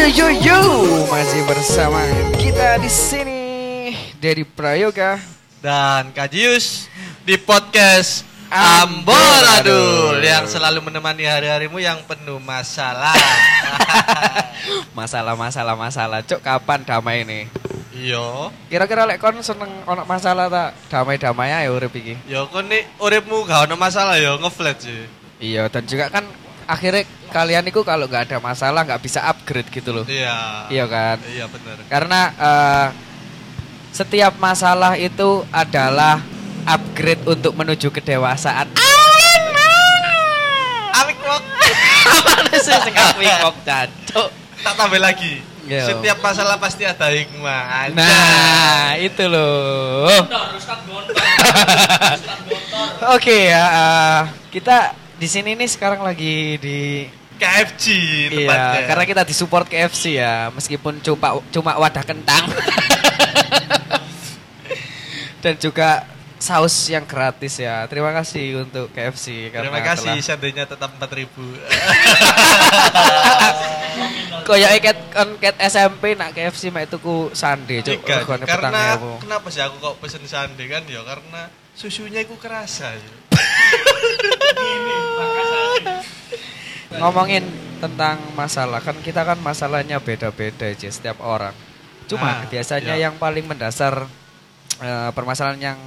yo yo. Yo masih bersama kita di sini dari Prayoga. Dan Kajius di podcast Amburadul. Yang selalu menemani hari-harimu yang penuh masalah. masalah masalah masalah. Cok kapan damai ini? Iya, kira-kira lek kon seneng ono masalah tak damai-damai aja urip iki. Ya kon nih uripmu gak ada masalah ya ngeflat sih. iya dan juga kan akhirnya kalian itu kalau nggak ada masalah nggak bisa upgrade gitu loh Iya. iya kan Iya benar. karena eh, setiap masalah itu adalah upgrade untuk menuju kedewasaan sih sing. Tak tambah lagi. Iya. Setiap masalah pasti ada hikmah. Nah, itu loh. Oke ya, eh, kita di sini nih sekarang lagi di KFC Iya, tempatnya. karena kita disupport KFC ya, meskipun cuma cuma wadah kentang. Dan juga saus yang gratis ya. Terima kasih untuk KFC karena Terima kasih, telah- seandainya tetap 4000 Kayak ket kon ket SMP nak KFC mek tuku sande cuk karena 4.000. kenapa sih aku kok pesen sande kan ya karena susunya itu kerasa ya. Ngomongin tentang masalah kan kita kan masalahnya beda-beda aja setiap orang. Cuma Ah, biasanya iya. yang paling mendasar eh, permasalahan yang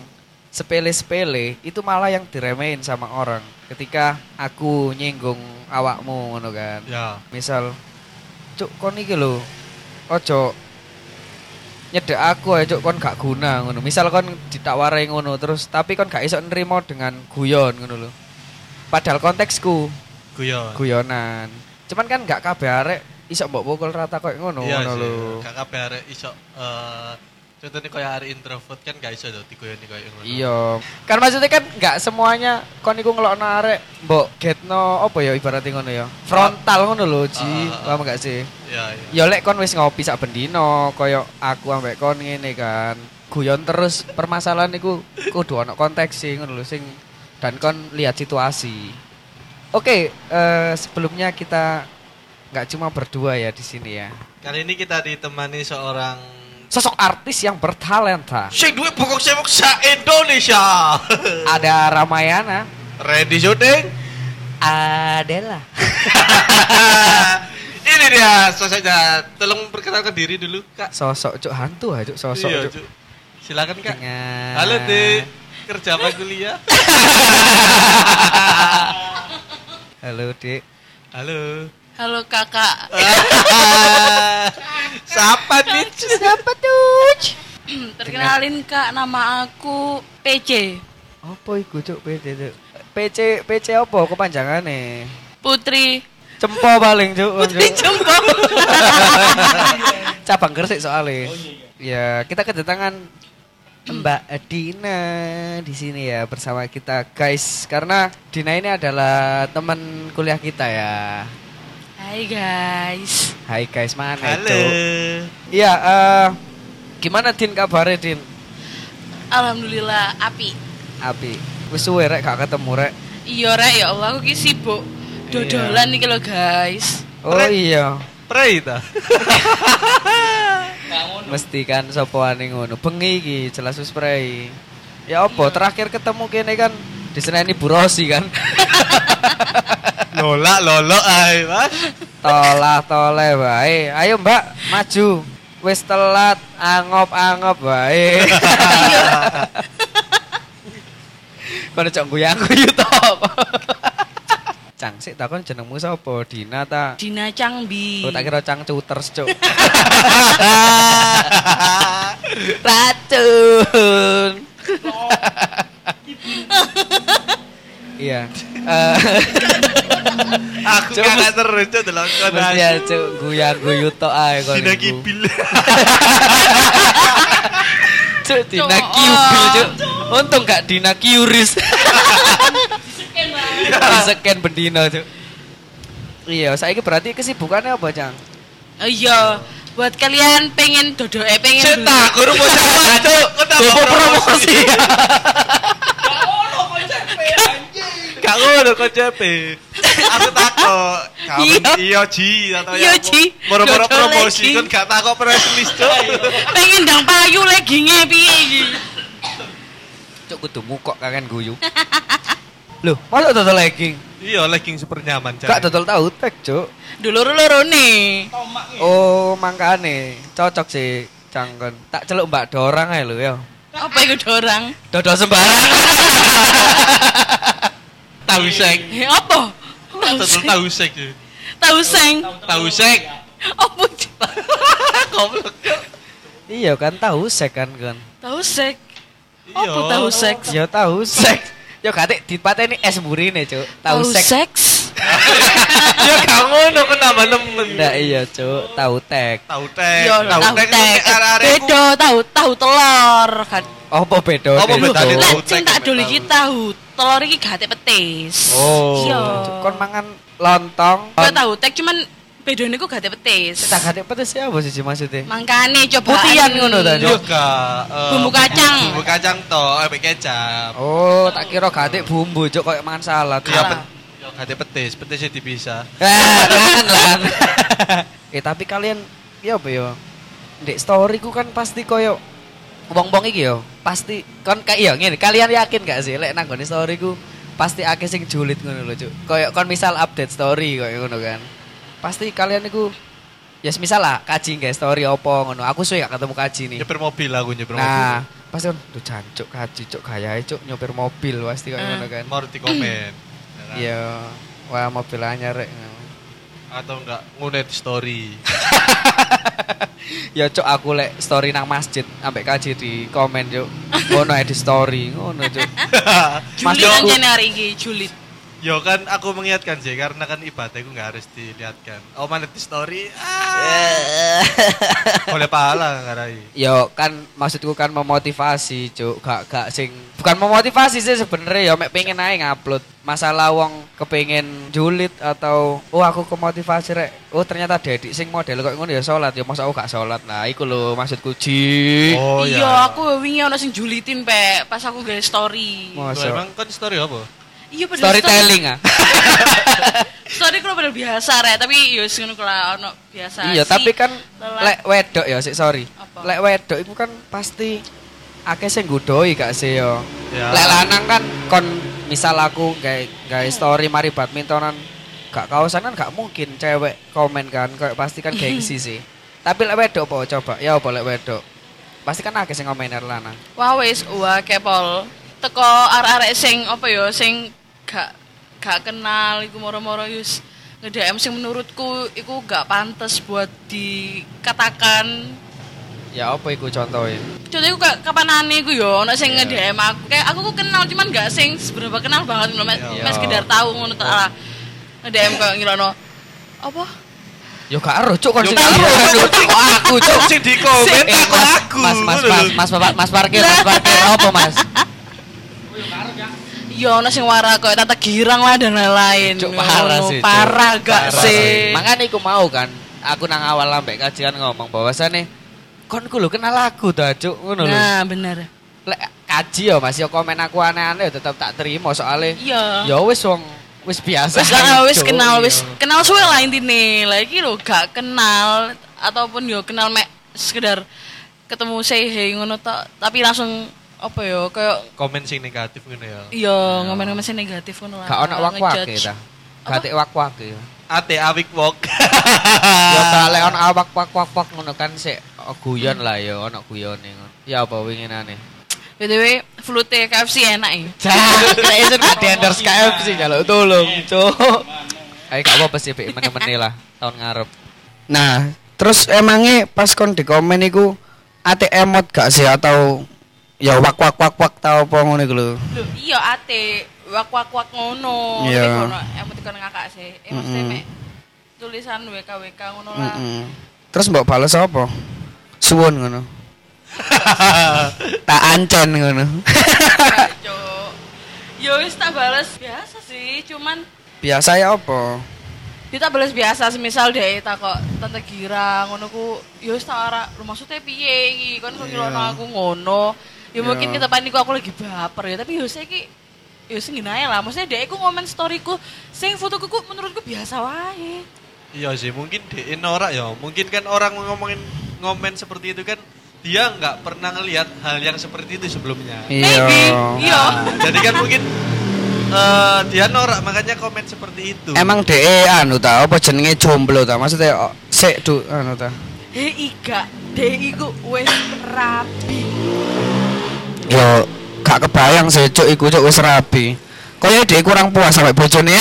sepele-sepele itu malah yang diremehin sama orang. Ketika aku nyinggung awakmu ngono kan. Ya. Misal cuk kon iki lho ojo nyedek aku aja cuk kon gak guna ngono. Misal kon ditawarai ngono terus tapi kon gak iso nerima dengan guyon ngono lho. Padahal konteksku Guyon. guyonan. Cuman kan gak kabeh arek iso mbok pukul rata koyo ngono Iya ngono lho. Gak kabeh arek iso eh contohnya kayak hari introvert kan gak iso tuh diguyoni kayak ngono. Iya. Kan maksudnya kan gak semuanya kon iku ngelokno arek mbok getno apa ya ibaratnya ngono ya. Frontal ngono lho, Ji. Ah. Paham gak sih? Iya, iya. Ya lek kon wis ngopi sak bendino koyo aku ambek kon ngene kan. Guyon terus permasalahan iku kudu ono konteks sih ngono lho sing dan kon lihat situasi. Oke, eh, sebelumnya kita nggak cuma berdua ya di sini ya. Kali ini kita ditemani seorang Sosok artis yang bertalenta. Sing duwe pokok semok sa Indonesia. Ada Ramayana, Ready syuting? Adela. Ini dia sosoknya. Tolong perkenalkan diri dulu, Kak. Sosok cuk hantu aja cuk sosok Iya, cuk. Cuk. Silakan, Kak. Dengan- Halo, Dek. Kerja apa kuliah? Halo, Dik. Halo. Halo kakak, Siapa nih? Siapa tuh? terkenalin kak nama aku PC Apa iku cuk PC cuk? PC PC apa kepanjangane? Putri Cempo paling cuk. Putri cuk. Jempo Cabang Gresik soalnya. Ya, kita kedatangan Mbak Dina di sini ya bersama kita guys karena Dina ini adalah teman kuliah kita ya. Hai guys Hai guys, mana Halo. Iya, eh gimana Din kabarnya Din? Alhamdulillah api Api. Wis suwe rek gak ketemu rek. Iya rek ya Allah aku ki sibuk Dodolan nih lo guys Oh iya. Pray ta. Mesti kan sapa ane ngono. Bengi iki jelas wis spray. Ya apa terakhir ketemu kene kan di Seneni Burosi kan. Lola lolo ay, Mas. Tolah tole bae. Ayo Mbak, maju. Wis telat angop-angop bae. Kono cok guyang guyu to. Cang sik takon jenengmu sapa? Dina ta? Dina Cangbi Oh tak kira cang cuters cuk. Racun. Iya. Eh, Aku Cuk, gak mesti- terus cuk delok. Mesti ya cuk guyang guyu tok ae kono. Dina kibil. Cuk Dina Cuk. Kiubil cuk. Untung gak Dina Kiuris. Scan bendino cuk. Iya, saya berarti kesibukannya apa, Cang? Oh iya Buat kalian pengen dodo eh pengen Cetak, guru mau sama cuk. Bobo promosi. Gak ngono kok JP. aku takut. Kamu Iya. iya Ji atau Iya, ya? Ji. Moro-moro promosi lagi. kan gak takut press list cuk. Pengen ndang payu legginge piye iki? Cuk kudu mukok kangen guyu. Loh, masa dodol legging? Iya legging super nyaman Gak Cak. dodol tahu tek, Cuk. Dulur-lurune. Oh, mangkane cocok sih cangkon. Tak celuk Mbak Dorang ae lho ya. Apa iku dorang? Dodol sembarang. Tahu sek. Eh, apa? Tahu Dodol seng. tahu sek. Ji. Tahu. Tahu sek. Apa? Goblok. iya kan tahu sek kan kan. Tahu sek. Iya. Apa tahu sek? Ya tahu sek. Ya gak dipateni es burine, Cuk. Tahu sek. seks. Ya gak ngono kok tambah nemen. Ndak iya, Cuk. Tahu tek. Tahu tek. Yo tahu tek ku- Beda tahu tahu telur kan. Apa beda? Apa bedane Lah tahu sing tek tak dol tahu? iki tahu telur iki gate petis. Oh. Iya. Cuk, Kon mangan lontong. Tahu tek cuman bedane ku gate petis. Tak gak pedes ya apa sih maksudnya? Mangkane coba Putihan ngono ta, Cuk? Yo gak. eh, Bumbu kacang. Bumbu kacang to, ambek kecap. Oh, tak kira gak bumbu, Cuk, kayak mangan salad. Iya, gak petis, petisnya dipisah. Ah, lan lan. eh tapi kalian ya apa ya? Ndek story ku kan pasti koyo wong-wong iki yo. Pasti kon kayak iya ngene, kalian yakin gak sih lek nang gone story ku pasti akeh sing julid ngono lho, Cuk. Koyo kon misal update story koyo ngono kan. Pasti kalian iku ya misal lah kaji nggak story opo ngono. Aku suwe gak ketemu kaji nih. Nyopir mobil aku nyopir Nah, mobil. pasti kan duh jancuk kaji cuk gayae cuk nyopir mobil pasti Eh. ngono kan. Mau di komen. ya kan? Iya. Wah, mobil anyar rek. Atau enggak ngunet story. Ya cok aku lek story nang masjid ambek kaji di komen cok. Ngono ae di story, ngono cok. Mas Julit aja hari iki julit. Yo kan aku mengingatkan sih karena kan ibadahku nggak harus dilihatkan. Oh mana di story? Ah, boleh pahala nggak rai? Yo kan maksudku kan memotivasi cok, gak gak sing bukan memotivasi sih sebenarnya ya mek pengen ae ngupload. Masalah wong kepengen julid atau oh aku kemotivasi rek. Oh ternyata Dedik sing model kok ngono ya salat ya masa aku gak salat. Nah, iku lho maksudku Ji. Oh iya, aku wingi ono sing julitin pe pas aku gawe story. Masa emang kan story apa? Iya padahal storytelling ah. Story ku padahal biasa rek, tapi yo wis ngono kula ono biasa. Iya, sih. tapi kan lek wedok ya sik sorry. Lek wedok itu kan pasti akeh sing nggodoi gak sih yo. Ya. Lek lanang kan kon misal aku gawe gawe story mari badmintonan gak kausan kan gak mungkin cewek komen kan kayak pasti kan gengsi sih. Tapi lek wedok apa coba? Ya apa lek wedok? Pasti kan akeh sing komen lanang. Wah wis wah kepol. Teko arek-arek sing apa ya sing gak gak kenal iku moro-moro yus nge-DM sing menurutku iku gak pantas buat dikatakan Ya apa iku contohnya? Contohnya aku kayak kapanane iku yo ono sing nge-DM aku. Kayak aku ku kenal cuman gak sing seberapa kenal banget ngono. Mas Iya. mas sekedar tahu ngono tak lah. Nge-DM kayak ngirono apa? Yo gak ero cuk kon sing. Kok aku cuk. Sing di komen Eh, aku mas. Mas, mas, mas, mas, mas parkir, mas parkir, apa mas? Yo ono sing wara kayak tata girang lah dan lain-lain. Cuk parah sih. Parah gak sih? Makanya iku mau kan. Aku nang awal lambe kajian ngomong bahwasane kon ku lho kenal aku ta, Cuk, ngono lho. Nah, bener. Lek kaji Mas, yo komen aku aneh-aneh tetep tak terima soalnya Iya. ya wis wong wis biasa. Wis wis kenal iya. wis kenal suwe lah intine. Lah iki lho gak kenal ataupun yo kenal mek sekedar ketemu say hey ngono tok, tapi langsung apa yo kayak Komen sing negatif ngono ya. iya ngomen-ngomen sing negatif ngono lah. Gak ono wak-wake ngejudge. ta. Gak tek wak-wake. Ate awik wok. Ya gak lek ono awak wak-wak ngono kan sik oh, guyon lah ya ono guyone ngono. Ya apa winginane? BTW flute KFC enak ya. Cak, isun gak di endorse KFC jaluk tolong, cuk. Ayo gak apa-apa sih, Pik, meneh-meneh lah tahun ngarep. Nah, terus emangnya pas kon di komen iku ate emot gak sih atau ya wak wak wak wak tau apa ngono iku lho. Lho, iya ate wak wak wak ngono. Iya. Kono emoticon ngakak sih. Eh mesti mek tulisan WKWK ngono lah. Heeh. Terus mbok bales apa? Suwun ngono. tak ancen ngono. Yo wis tak balas biasa sih, cuman Biasa ya apa? kita balas biasa semisal deh tak kok tante gira ngono ku yo wis tak ora maksudnya piye iki kon kok Iya. ngilono aku ngono ya mungkin ke depan iku aku lagi baper ya tapi yo saiki ya sing ae lah. Maksudnya dia iku ngomen storyku sing fotoku ku menurutku biasa wae. Iya sih, mungkin di norak ya. Mungkin kan orang ngomongin ngomen seperti itu kan dia nggak pernah ngelihat hal yang seperti itu sebelumnya. Iya. Iya. Nah, jadi kan mungkin eh, dia norak makanya komen seperti itu. Emang DE anu ta apa jenenge jomblo ta? Maksudnya oh, sik du anu ta. Hei gak, dia iku wis rapi. Yo gak kebayang sih cuk iku cuk wis rabi. Kaya DE kurang puas sampai bojone.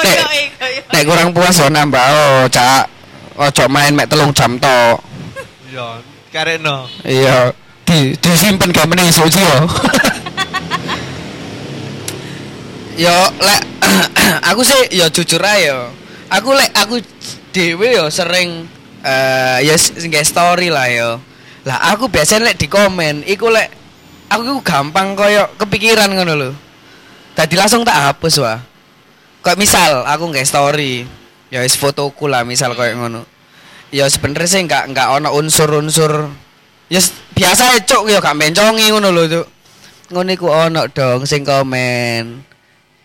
Koyo koyo. Nek kurang puas yo nambah oh cak. Ojo main mek telung jam tok. Iya, karena Iya, di disimpen gak meneh iki yo. yo lek aku sih yo jujur ae yo. Aku lek aku dhewe yo sering eh ya s- nge story lah yo. Lah aku biasanya lek di komen iku lek aku gampang koyo kepikiran ngono lho. Tadi langsung tak hapus wah. Kayak misal aku nge story, ya wis fotoku lah misal koyo ngono. Ya sebenernya sih nggak nggak ono unsur-unsur Ya biasa ya cuk ya gak mencongi ngono lho cuk. Ngono iku ono dong sing komen.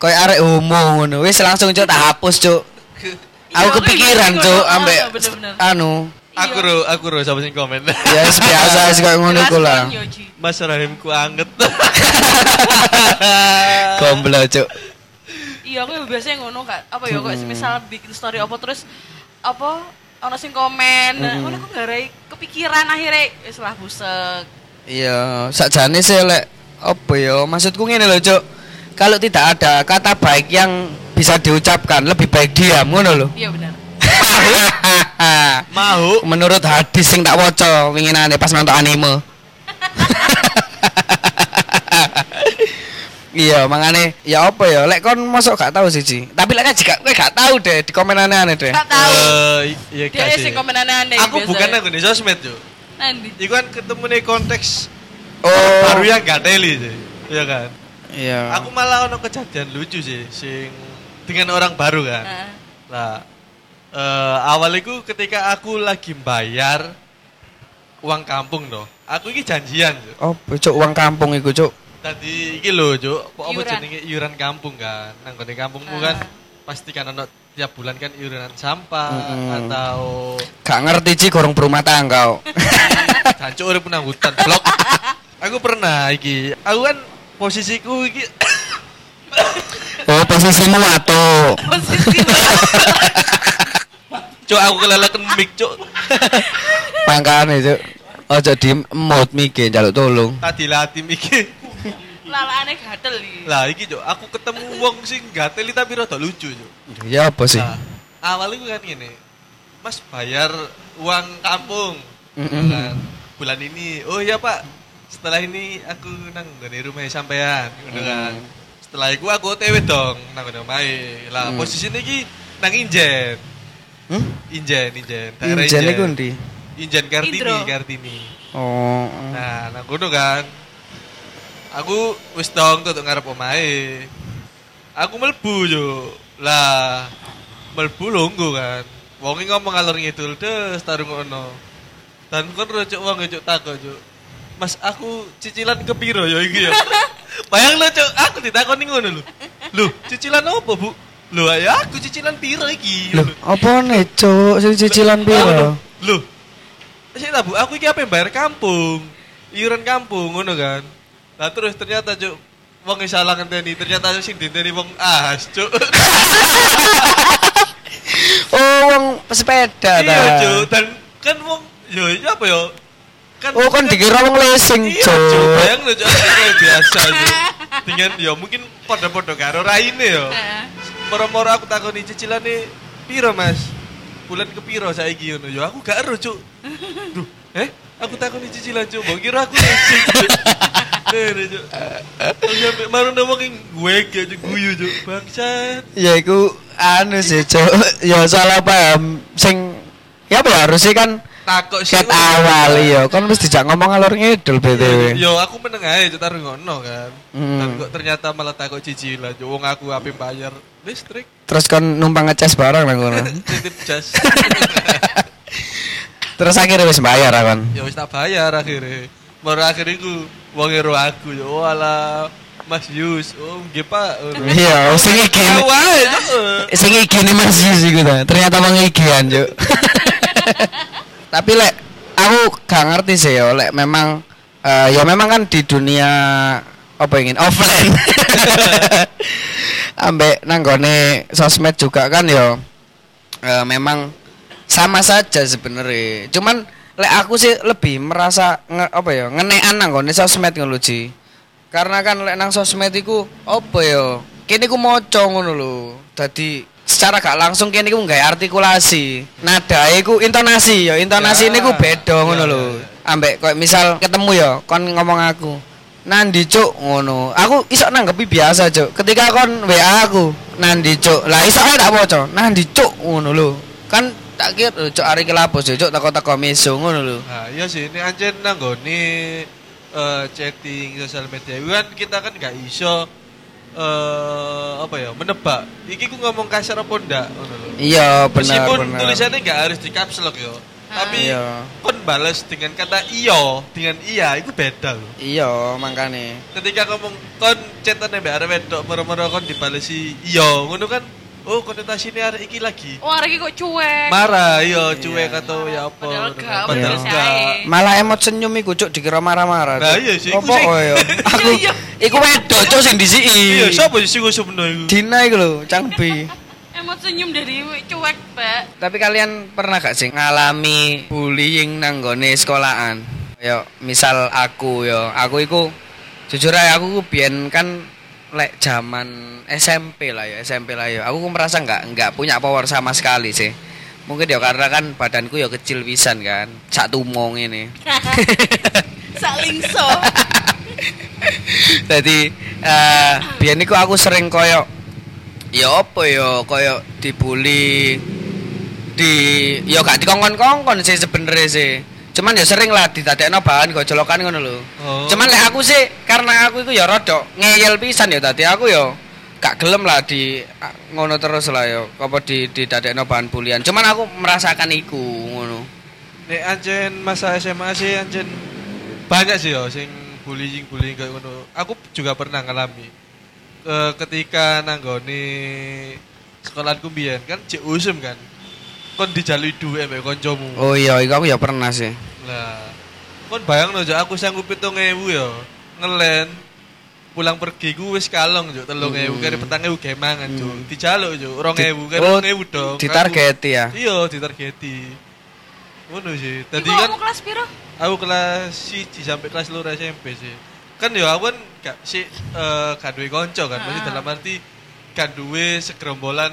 Kayak arek homo ngono. Wis langsung cuk tak hapus cuk. Aku Iya, kepikiran iya, cuk iya, ambek bener-bener. anu. Aku ro aku ro sama sing komen. Ya wis biasa wis kayak ngono iku lah. Mas rahimku anget. Gomblo cuk. Iya, aku ya biasanya ngono kak. Apa ya, kok misal bikin story apa terus apa ono sing komen, nah, ngono aku garai kepikiran akhirnya wis lah busek. Iya, sakjane sih lek apa ya maksudku ngene lho cuk. Kalau tidak ada kata baik yang bisa diucapkan, lebih baik diam ngono lho. Iya benar. Mau Menurut hadis sing tak waca winginane pas nonton anime. iya, makane ya apa ya lek kon mosok gak tahu sih, Ci. Tapi lek kan juga kowe gak tahu deh di komen aneh-aneh deh. Gak tahu. Eh, iya Dia kasih. sing komen aneh-aneh. Aku biasa. bukan aku di sosmed yo. Nanti. Iku kan ketemu nih konteks Oh. baru yang gak teli sih. Iya kan? Iya. Aku malah ono kejadian lucu sih sing dengan orang baru kan. Lah eh awal itu ketika aku lagi bayar uang kampung doh. Aku ini janjian, Cuk. Oh, cuk uang kampung iku, cuk. Tadi iki lho, Cuk. Apa jenenge iuran kampung kan. Nang gone kampungku kan Ah. pasti kan ono tiap bulan kan iuran sampah Mm-mm. atau Gak ngerti Ci gorong berumah tangga. kok. Jancuk urip nang hutan blok. aku pernah iki. Aku kan posisiku iki oh, posisimu atuh. posisi Cuk aku keleleken mic, Cuk. Mangkane, cuk. Ojo di mood mikir njaluk tolong. Tadi latih iki. lalane gatel iki. Lah iki, Cuk, aku ketemu wong sing gateli tapi rada lucu, Cuk. Ya apa sih? Nah, awalnya kan gini, Mas bayar uang kampung Mm-mm. Kan, bulan ini. Oh iya Pak, setelah ini aku nang dari rumah sampean, gitu kan. Mm. Setelah itu aku OTW dong nang ngene omahe. Lah Mm. posisinya iki nang Injen. Hmm? Injen, Injen. daerah Injen iku ndi? Injen Kartini, Indro. Kartini. Oh. Nah, nang kono kan. Aku wis dong tuh ngarep omahe. Aku melbu yo. Lah, melbu longgo kan. Wonge ngomong ngalor ngidul des tarung ngono. Dan kon rocok wong cuk takok cuk. Mas aku cicilan kepiro ya iki ya. Bayang lo cuk, aku ditakoni ngono lho. Lho, cicilan apa, Bu? Lho, ya aku cicilan piro iki? Loh, apa nih, cuk? Sing cicilan piro? Loh. Sik ta, Bu, aku iki apa yang bayar kampung. Iuran kampung ngono kan. Lah terus ternyata cuk wong yang salah ngenteni, ternyata sing dinteni wong as, cuk. Oh, wong sepeda iya, cuk. Dan kan wong yo ini apa yo? Kan Oh, kan dikira wong leasing, Iya, cuk. cuk. Bayang lho, cuk, aku kayak biasa, cuk. Dengan yo mungkin podo-podo karo raine yo. Moro-moro aku takoni cicilane piro, Mas? Bulan ke piro saiki ngono? Yo aku gak ero, Cuk. Duh, eh? Aku takoni cicilan, Cuk. Mbok kira aku sampe maru wong ing gue Cuk, guyu, Cuk. Bangsat. Ya iku anu sih, cuk. Ya salah paham sing ya apa ya, harusnya kan Takok sih. ket awal ya. Kan mesti dijak ngomong ngalor ngidul BTW. Yo aku meneng ae Cuk taruh ngono kan. Hmm. Dan kok ternyata malah takok cicilan, Cuk. Wong aku ape bayar listrik. Terus kan numpang ngecas barang nang kono. Titip jas. Terus akhirnya wis bayar kan. ya wis tak bayar akhirnya baru akhirnya ku wong aku yo wala Mas Yus oh nggih Pak ngono. Iya, sing iki. Sing iki Mas Yus iku ta. Ternyata wong ikian, Juk. Tapi lek aku gak ngerti sih ya lek memang eh, ya memang kan di dunia apa ingin offline. Ambek nanggone sosmed juga kan ya eh, memang sama saja sebenarnya. Cuman lek aku sih lebih merasa nge, apa ya ngenean nanggone sosmed ngono Ji. Karena kan lek nang sosmed iku apa ya? Kene ku maca ngono lho. Dadi secara gak langsung kene ku nggawe artikulasi. Nadae ku intonasi ya, intonasi Ya. ini ku beda ngono Ya, lho. ya, ya. Ambek koyo misal ketemu ya kon ngomong aku. Nandi cuk ngono. Aku iso nanggepi biasa cuk. Ketika kon WA aku, nandi cuk. Lah iso ae tak waca. Nandi cuk ngono lho. Kan tak kira "Eh, cuk ari kelapos ya, cuk teko-teko meso ngono lho. Nah, iya sih ini anjen nanggone eh chatting sosial media kan kita kan gak iso eh apa ya menebak iki ku ngomong kasar apa ndak. Iya benar Meskipun benar. tulisannya gak harus di caps lock yo. Tapi Iya. kon bales dengan kata iyo dengan iya itu beda loh. Iya makane. Ketika ngomong kon chatan mbak arek wedok mero-mero kon dibalesi iyo ngono kan oh konotasinya arek iki lagi. Oh, hari ini kok cuek. Marah iyo cuek atau ya apa. Padahal ngono gak. Padahal padahal gak. saya. Malah emot senyum iku cuk dikira marah-marah. Nah, iya sih, Apa sih. koyo? Aku Iya. iku wedok cuk sing disiki. Iya, siapa sih sing sebenarnya iku? Dina iku lho, Cangbi. Emot senyum dari cuek, Mbak. Tapi kalian pernah gak sih ngalami bullying nang gone sekolahan? Yo, misal aku yo, aku iku jujur aja aku ku biyen kan lek zaman SMP lah ya, SMP lah ya. Aku ku merasa nggak nggak punya power sama sekali sih. Mungkin ya karena kan badanku ya kecil pisan kan, sak tumong ini. Salingso. Jadi eh biyen iku aku sering koyo ya apa ya koyo dibully di ya gak dikongkon-kongkon sih sebenarnya sih. Cuman ya sering lah didadekno bahan gojolokan ngono lho. Oh. Cuman lek aku sih karena aku itu ya rodok ngeyel pisan ya tadi aku ya gak gelem lah di ngono terus lah ya apa di didadekno bahan bulian. Cuman aku merasakan iku ngono. Nek anjen masa SMA sih anjen banyak sih yo sing bullying bullying kayak ngono. Aku juga pernah ngalami. Eh, ketika nanggone sekolahku biyen kan cek usum kan. Kon dijalui duwe mbek kancamu. Oh iya, iku aku ya pernah sih. Lah, kon bayangno jo aku sanggup 7000 yo. Ngelen pulang pergi ku wis kalong jo 3000 Hmm. kare petang ewu gawe mangan jo. Dijaluk jo 2000 kan Oh, 2000 dong. ditargeti ya. Aku- Iya, ditargeti. Ngono sih. Tadi kan kamu kelas piro? aku kelas 1 sampai kelas loro SMP sih. Kan ya aku kan gak sih eh gak duwe kanca kan. Maksud Ah. dalam arti gak duwe segerombolan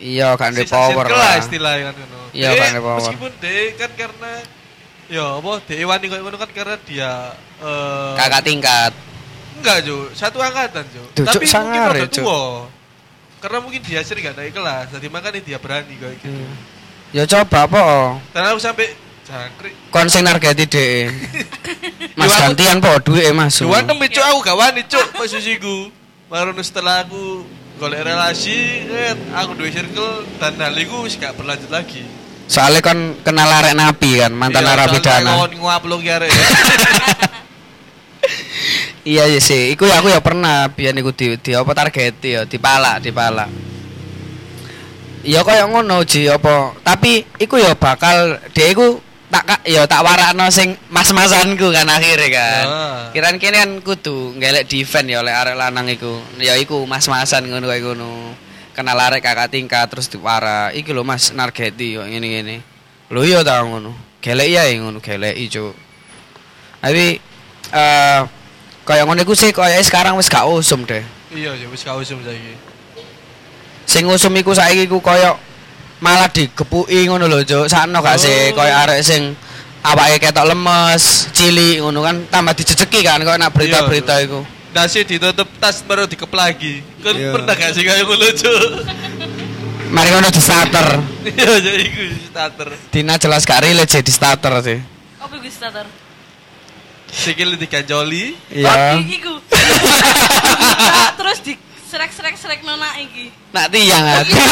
Iya, gak ada power lah. istilahnya kan ngono. Iya, gak ada power. Meskipun deh kan karena ya apa dek wani koyo ngono kan karena dia eh Kakak tingkat. enggak Jo, satu angkatan Jo. Duh, Tapi Cuk, mungkin sangar ya, tua. Karena mungkin dia sering gak naik kelas, jadi makanya dia berani kayak gitu. Hmm. Ya coba apa? Dan aku sampai jangkrik. Kon sing nargeti dhek. Mas gantian po duwe Mas. Dua enam cuk aku gak wani cuk posisiku. Baru setelah aku golek relasi, eh, aku dua circle dan hal itu wis gak berlanjut lagi. Soalnya kon kenal arek napi kan, mantan Iya, narapidana. Kawan nguaplok ya. Iya iya sih, iku ya aku ya pernah biyen iku di, di apa targeti ya, dipalak, dipalak. Ya kaya ngono Ji apa, tapi iku ya bakal dia iku tak ka- ya tak warakno sing mas-masanku kan akhirnya kan. Ah. Kiran kene kan kudu ngelek di event ya oleh arek lanang iku. Ya iku mas-masan ngono kaya ngono. Kenal arek kakak tingkat terus diwara. Iki lho Mas nargeti kok ngene-ngene. Lho iya ta ngono. Gelek ya ngono, gelek Cuk. Tapi eh kaya ngono iku sih kaya sekarang wis gak usum deh. Iya, ya wis gak usum saiki. Sing usum iku saiki iku kaya malah digepuki ngono lho, Cuk. Sakno gak sih Oh. kaya arek sing awake ketok lemes, cilik ngono kan tambah dijejeki kan kaya nak berita-berita Iya, iku. Nasi ditutup tas baru dikeplagi. Kan Iya. pernah gak sih kayak ngono cuk? Mari ngono di starter. Iya, jadi iku starter. Dina jelas gak relate sih di starter sih. Apa iku starter? Sikil diganjoli. Iya. Oh, iku. Terus di serek-serek-serek nona iki. Nak tiang Oh, aku. iya.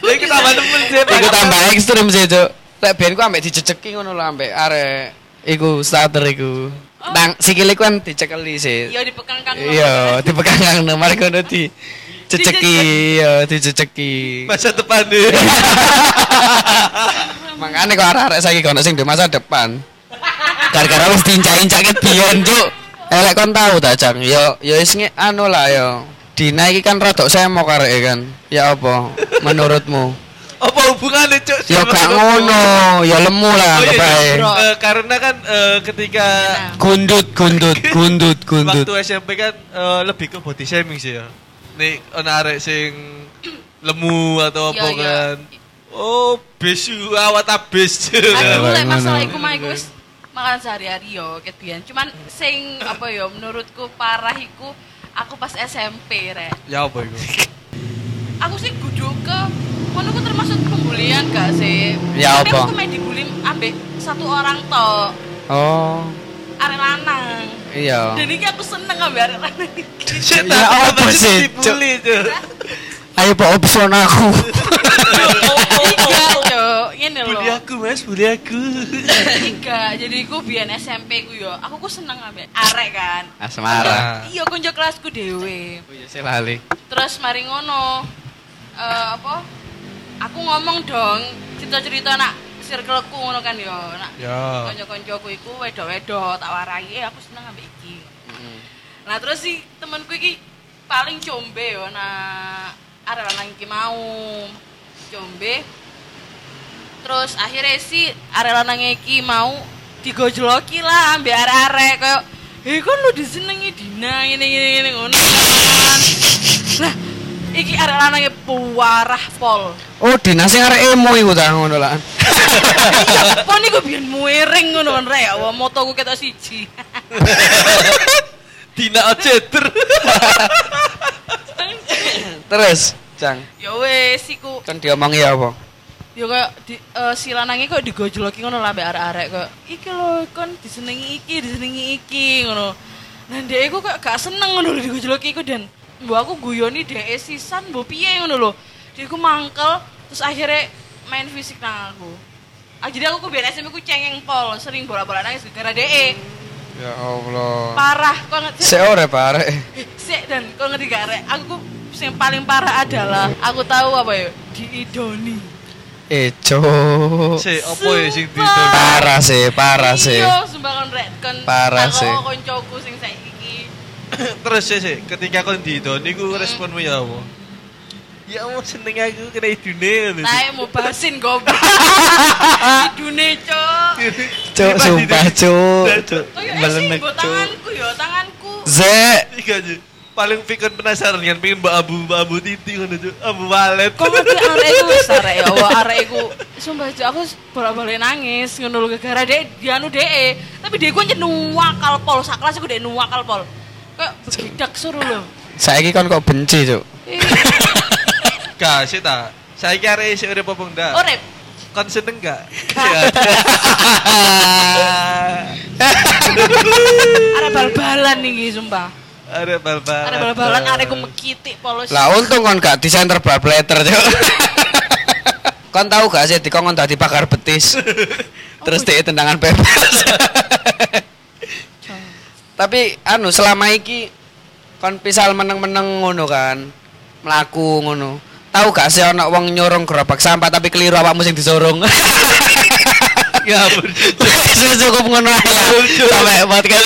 Ya kita tambah nemen sih. Iku tambah ekstrim sih, Cuk. Lek biyen ku ambek dijejeki ngono lho ambek arek iku starter iku. Nang sikile ku kan dicekeli sih. Iya dipekangkang. Iya, dipegang nang mari kono di ceceki, ya diceceki. Masa depan deh. Makanya kok arek-arek saiki kono sing di masa depan. Gara-gara wis diincak-incake biyen, Cuk. Elek kon tahu ta, Cang? Yo yo wis anu lah yo. Dina iki kan rodok semok areke kan. Ya apa menurutmu? Apa hubungannya cuk? Ya gak ngono, ya lemu lah Oh, iya, iya. Eh, karena kan eh, ketika Gundut, gundut, gundut, gundut. waktu SMP kan eh, lebih ke body shaming sih ya. Nih ono arek sing lemu atau apa kan. Oh, besu awat abis. Aku lek masalah iku mah iku wis makan sehari-hari yo ket biyen. Cuman sing apa yo menurutku parah iku aku pas SMP rek. ya apa itu? Aku sih kudu ke kono ku termasuk pembulian gak sih? Ya Tapi apa? aku main dibully ambek satu orang tok. Oh, Arek lanang. iya. Dan ini aku seneng ambek arek lanang Ya apa sih, Dibully, Cuk. Ayo Pak opson aku. Ngene lho. Bully aku, Mas, bully aku. Tiga. Jadi ku biyen SMP ku yo. Aku ku seneng ambek arek kan. Asmara. Iya konco kelasku dhewe. Oh iya, saya lali. Terus mari ngono eh apa? Aku ngomong dong cerita-cerita nak circleku ngono kan yo. Nak Ya. kanca-kancaku iku wedo-wedo tak warai eh aku seneng ambek iki. Nah terus si temanku iki paling combe yo nah arek lanang iki mau combe. Terus akhirnya si arek lanang iki mau digojloki lah ambek arek-arek koyo Eh kan lu disenengi Dina ngene ngene ngene ngono kan. Lah iki arek lanangnya puarah pol. Oh, dinas sing arek emo iku ta ngono lah. Iya, pon iku biyen muering ngono kan rek, wah motoku ketok siji. Dina Oceder. Terus, Cang, ya wes iku kan diomongi apa? Ya kayak di, eh, si lanangnya kok digojloki ngono lah mbek arek-arek kok iki lho kon disenengi iki disenengi iki ngono. Nah dia iku kok gak seneng ngono lho digojloki iku dan mbok aku guyoni dhek sisan mbok piye ngono lho. Dia iku mangkel terus akhirnya main fisik nang aku. Ah, jadi aku ku biar SMP ku cengeng pol sering bola-bola nangis gara DE Ya Allah. parah kok ngerti Seore Pak arek. Sik dan kok ngerti gak rek aku yang paling parah adalah aku tahu apa ya? Diidoni Ejo. Si, apa ya sing didol? Parah sih, parah sih. Iya, sumpah kon rek kon Parah sih. koncoku sing saiki. Terus sih, sih, ketika kau didoni, ku responmu ya apa? Ya Allah, seneng aku kena idune. ngono. Naik mau basin goblok. Idune, Cok. Cuk, sumpah. Cuk. Oh ya sih, mbok Cuk. tanganku ya, tanganku. Zek. Iya. Paling pikir penasaran kan pengen mbak abu mbak abu titi ngono Cuk. Abu walet. Kok arek iku wis arek ya, wah arek iku. Sumpah Cok, aku bolak-balik nangis ngono lho gara-gara dek dianu dek. Tapi dek ku nuwakal pol, sak kelas iku dek nuwakal pol. Kayak begidak suruh lho. Saiki kon kok benci, Cuk. Ih, Gak sih ta. Saya kira isi urip apa enggak? Urip. Kon seneng gak? Arek bal-balan iki sumpah. Ada bal-bal. Arek bal-balan arekku mekitik polos. Lah untung kon gak disenter bal letter, Cuk. kon tahu gak sih dikongkon dadi pakar betis. Terus dia tendangan bebas. Tapi anu selama iki kon pisal meneng-meneng ngono kan. Melaku ngono. Tahu gak sih ana wong nyorong gerobak sampah tapi keliru awakmu sing disorong. Ya ampun. Wis cukup ngono ae lah. Sampai podcast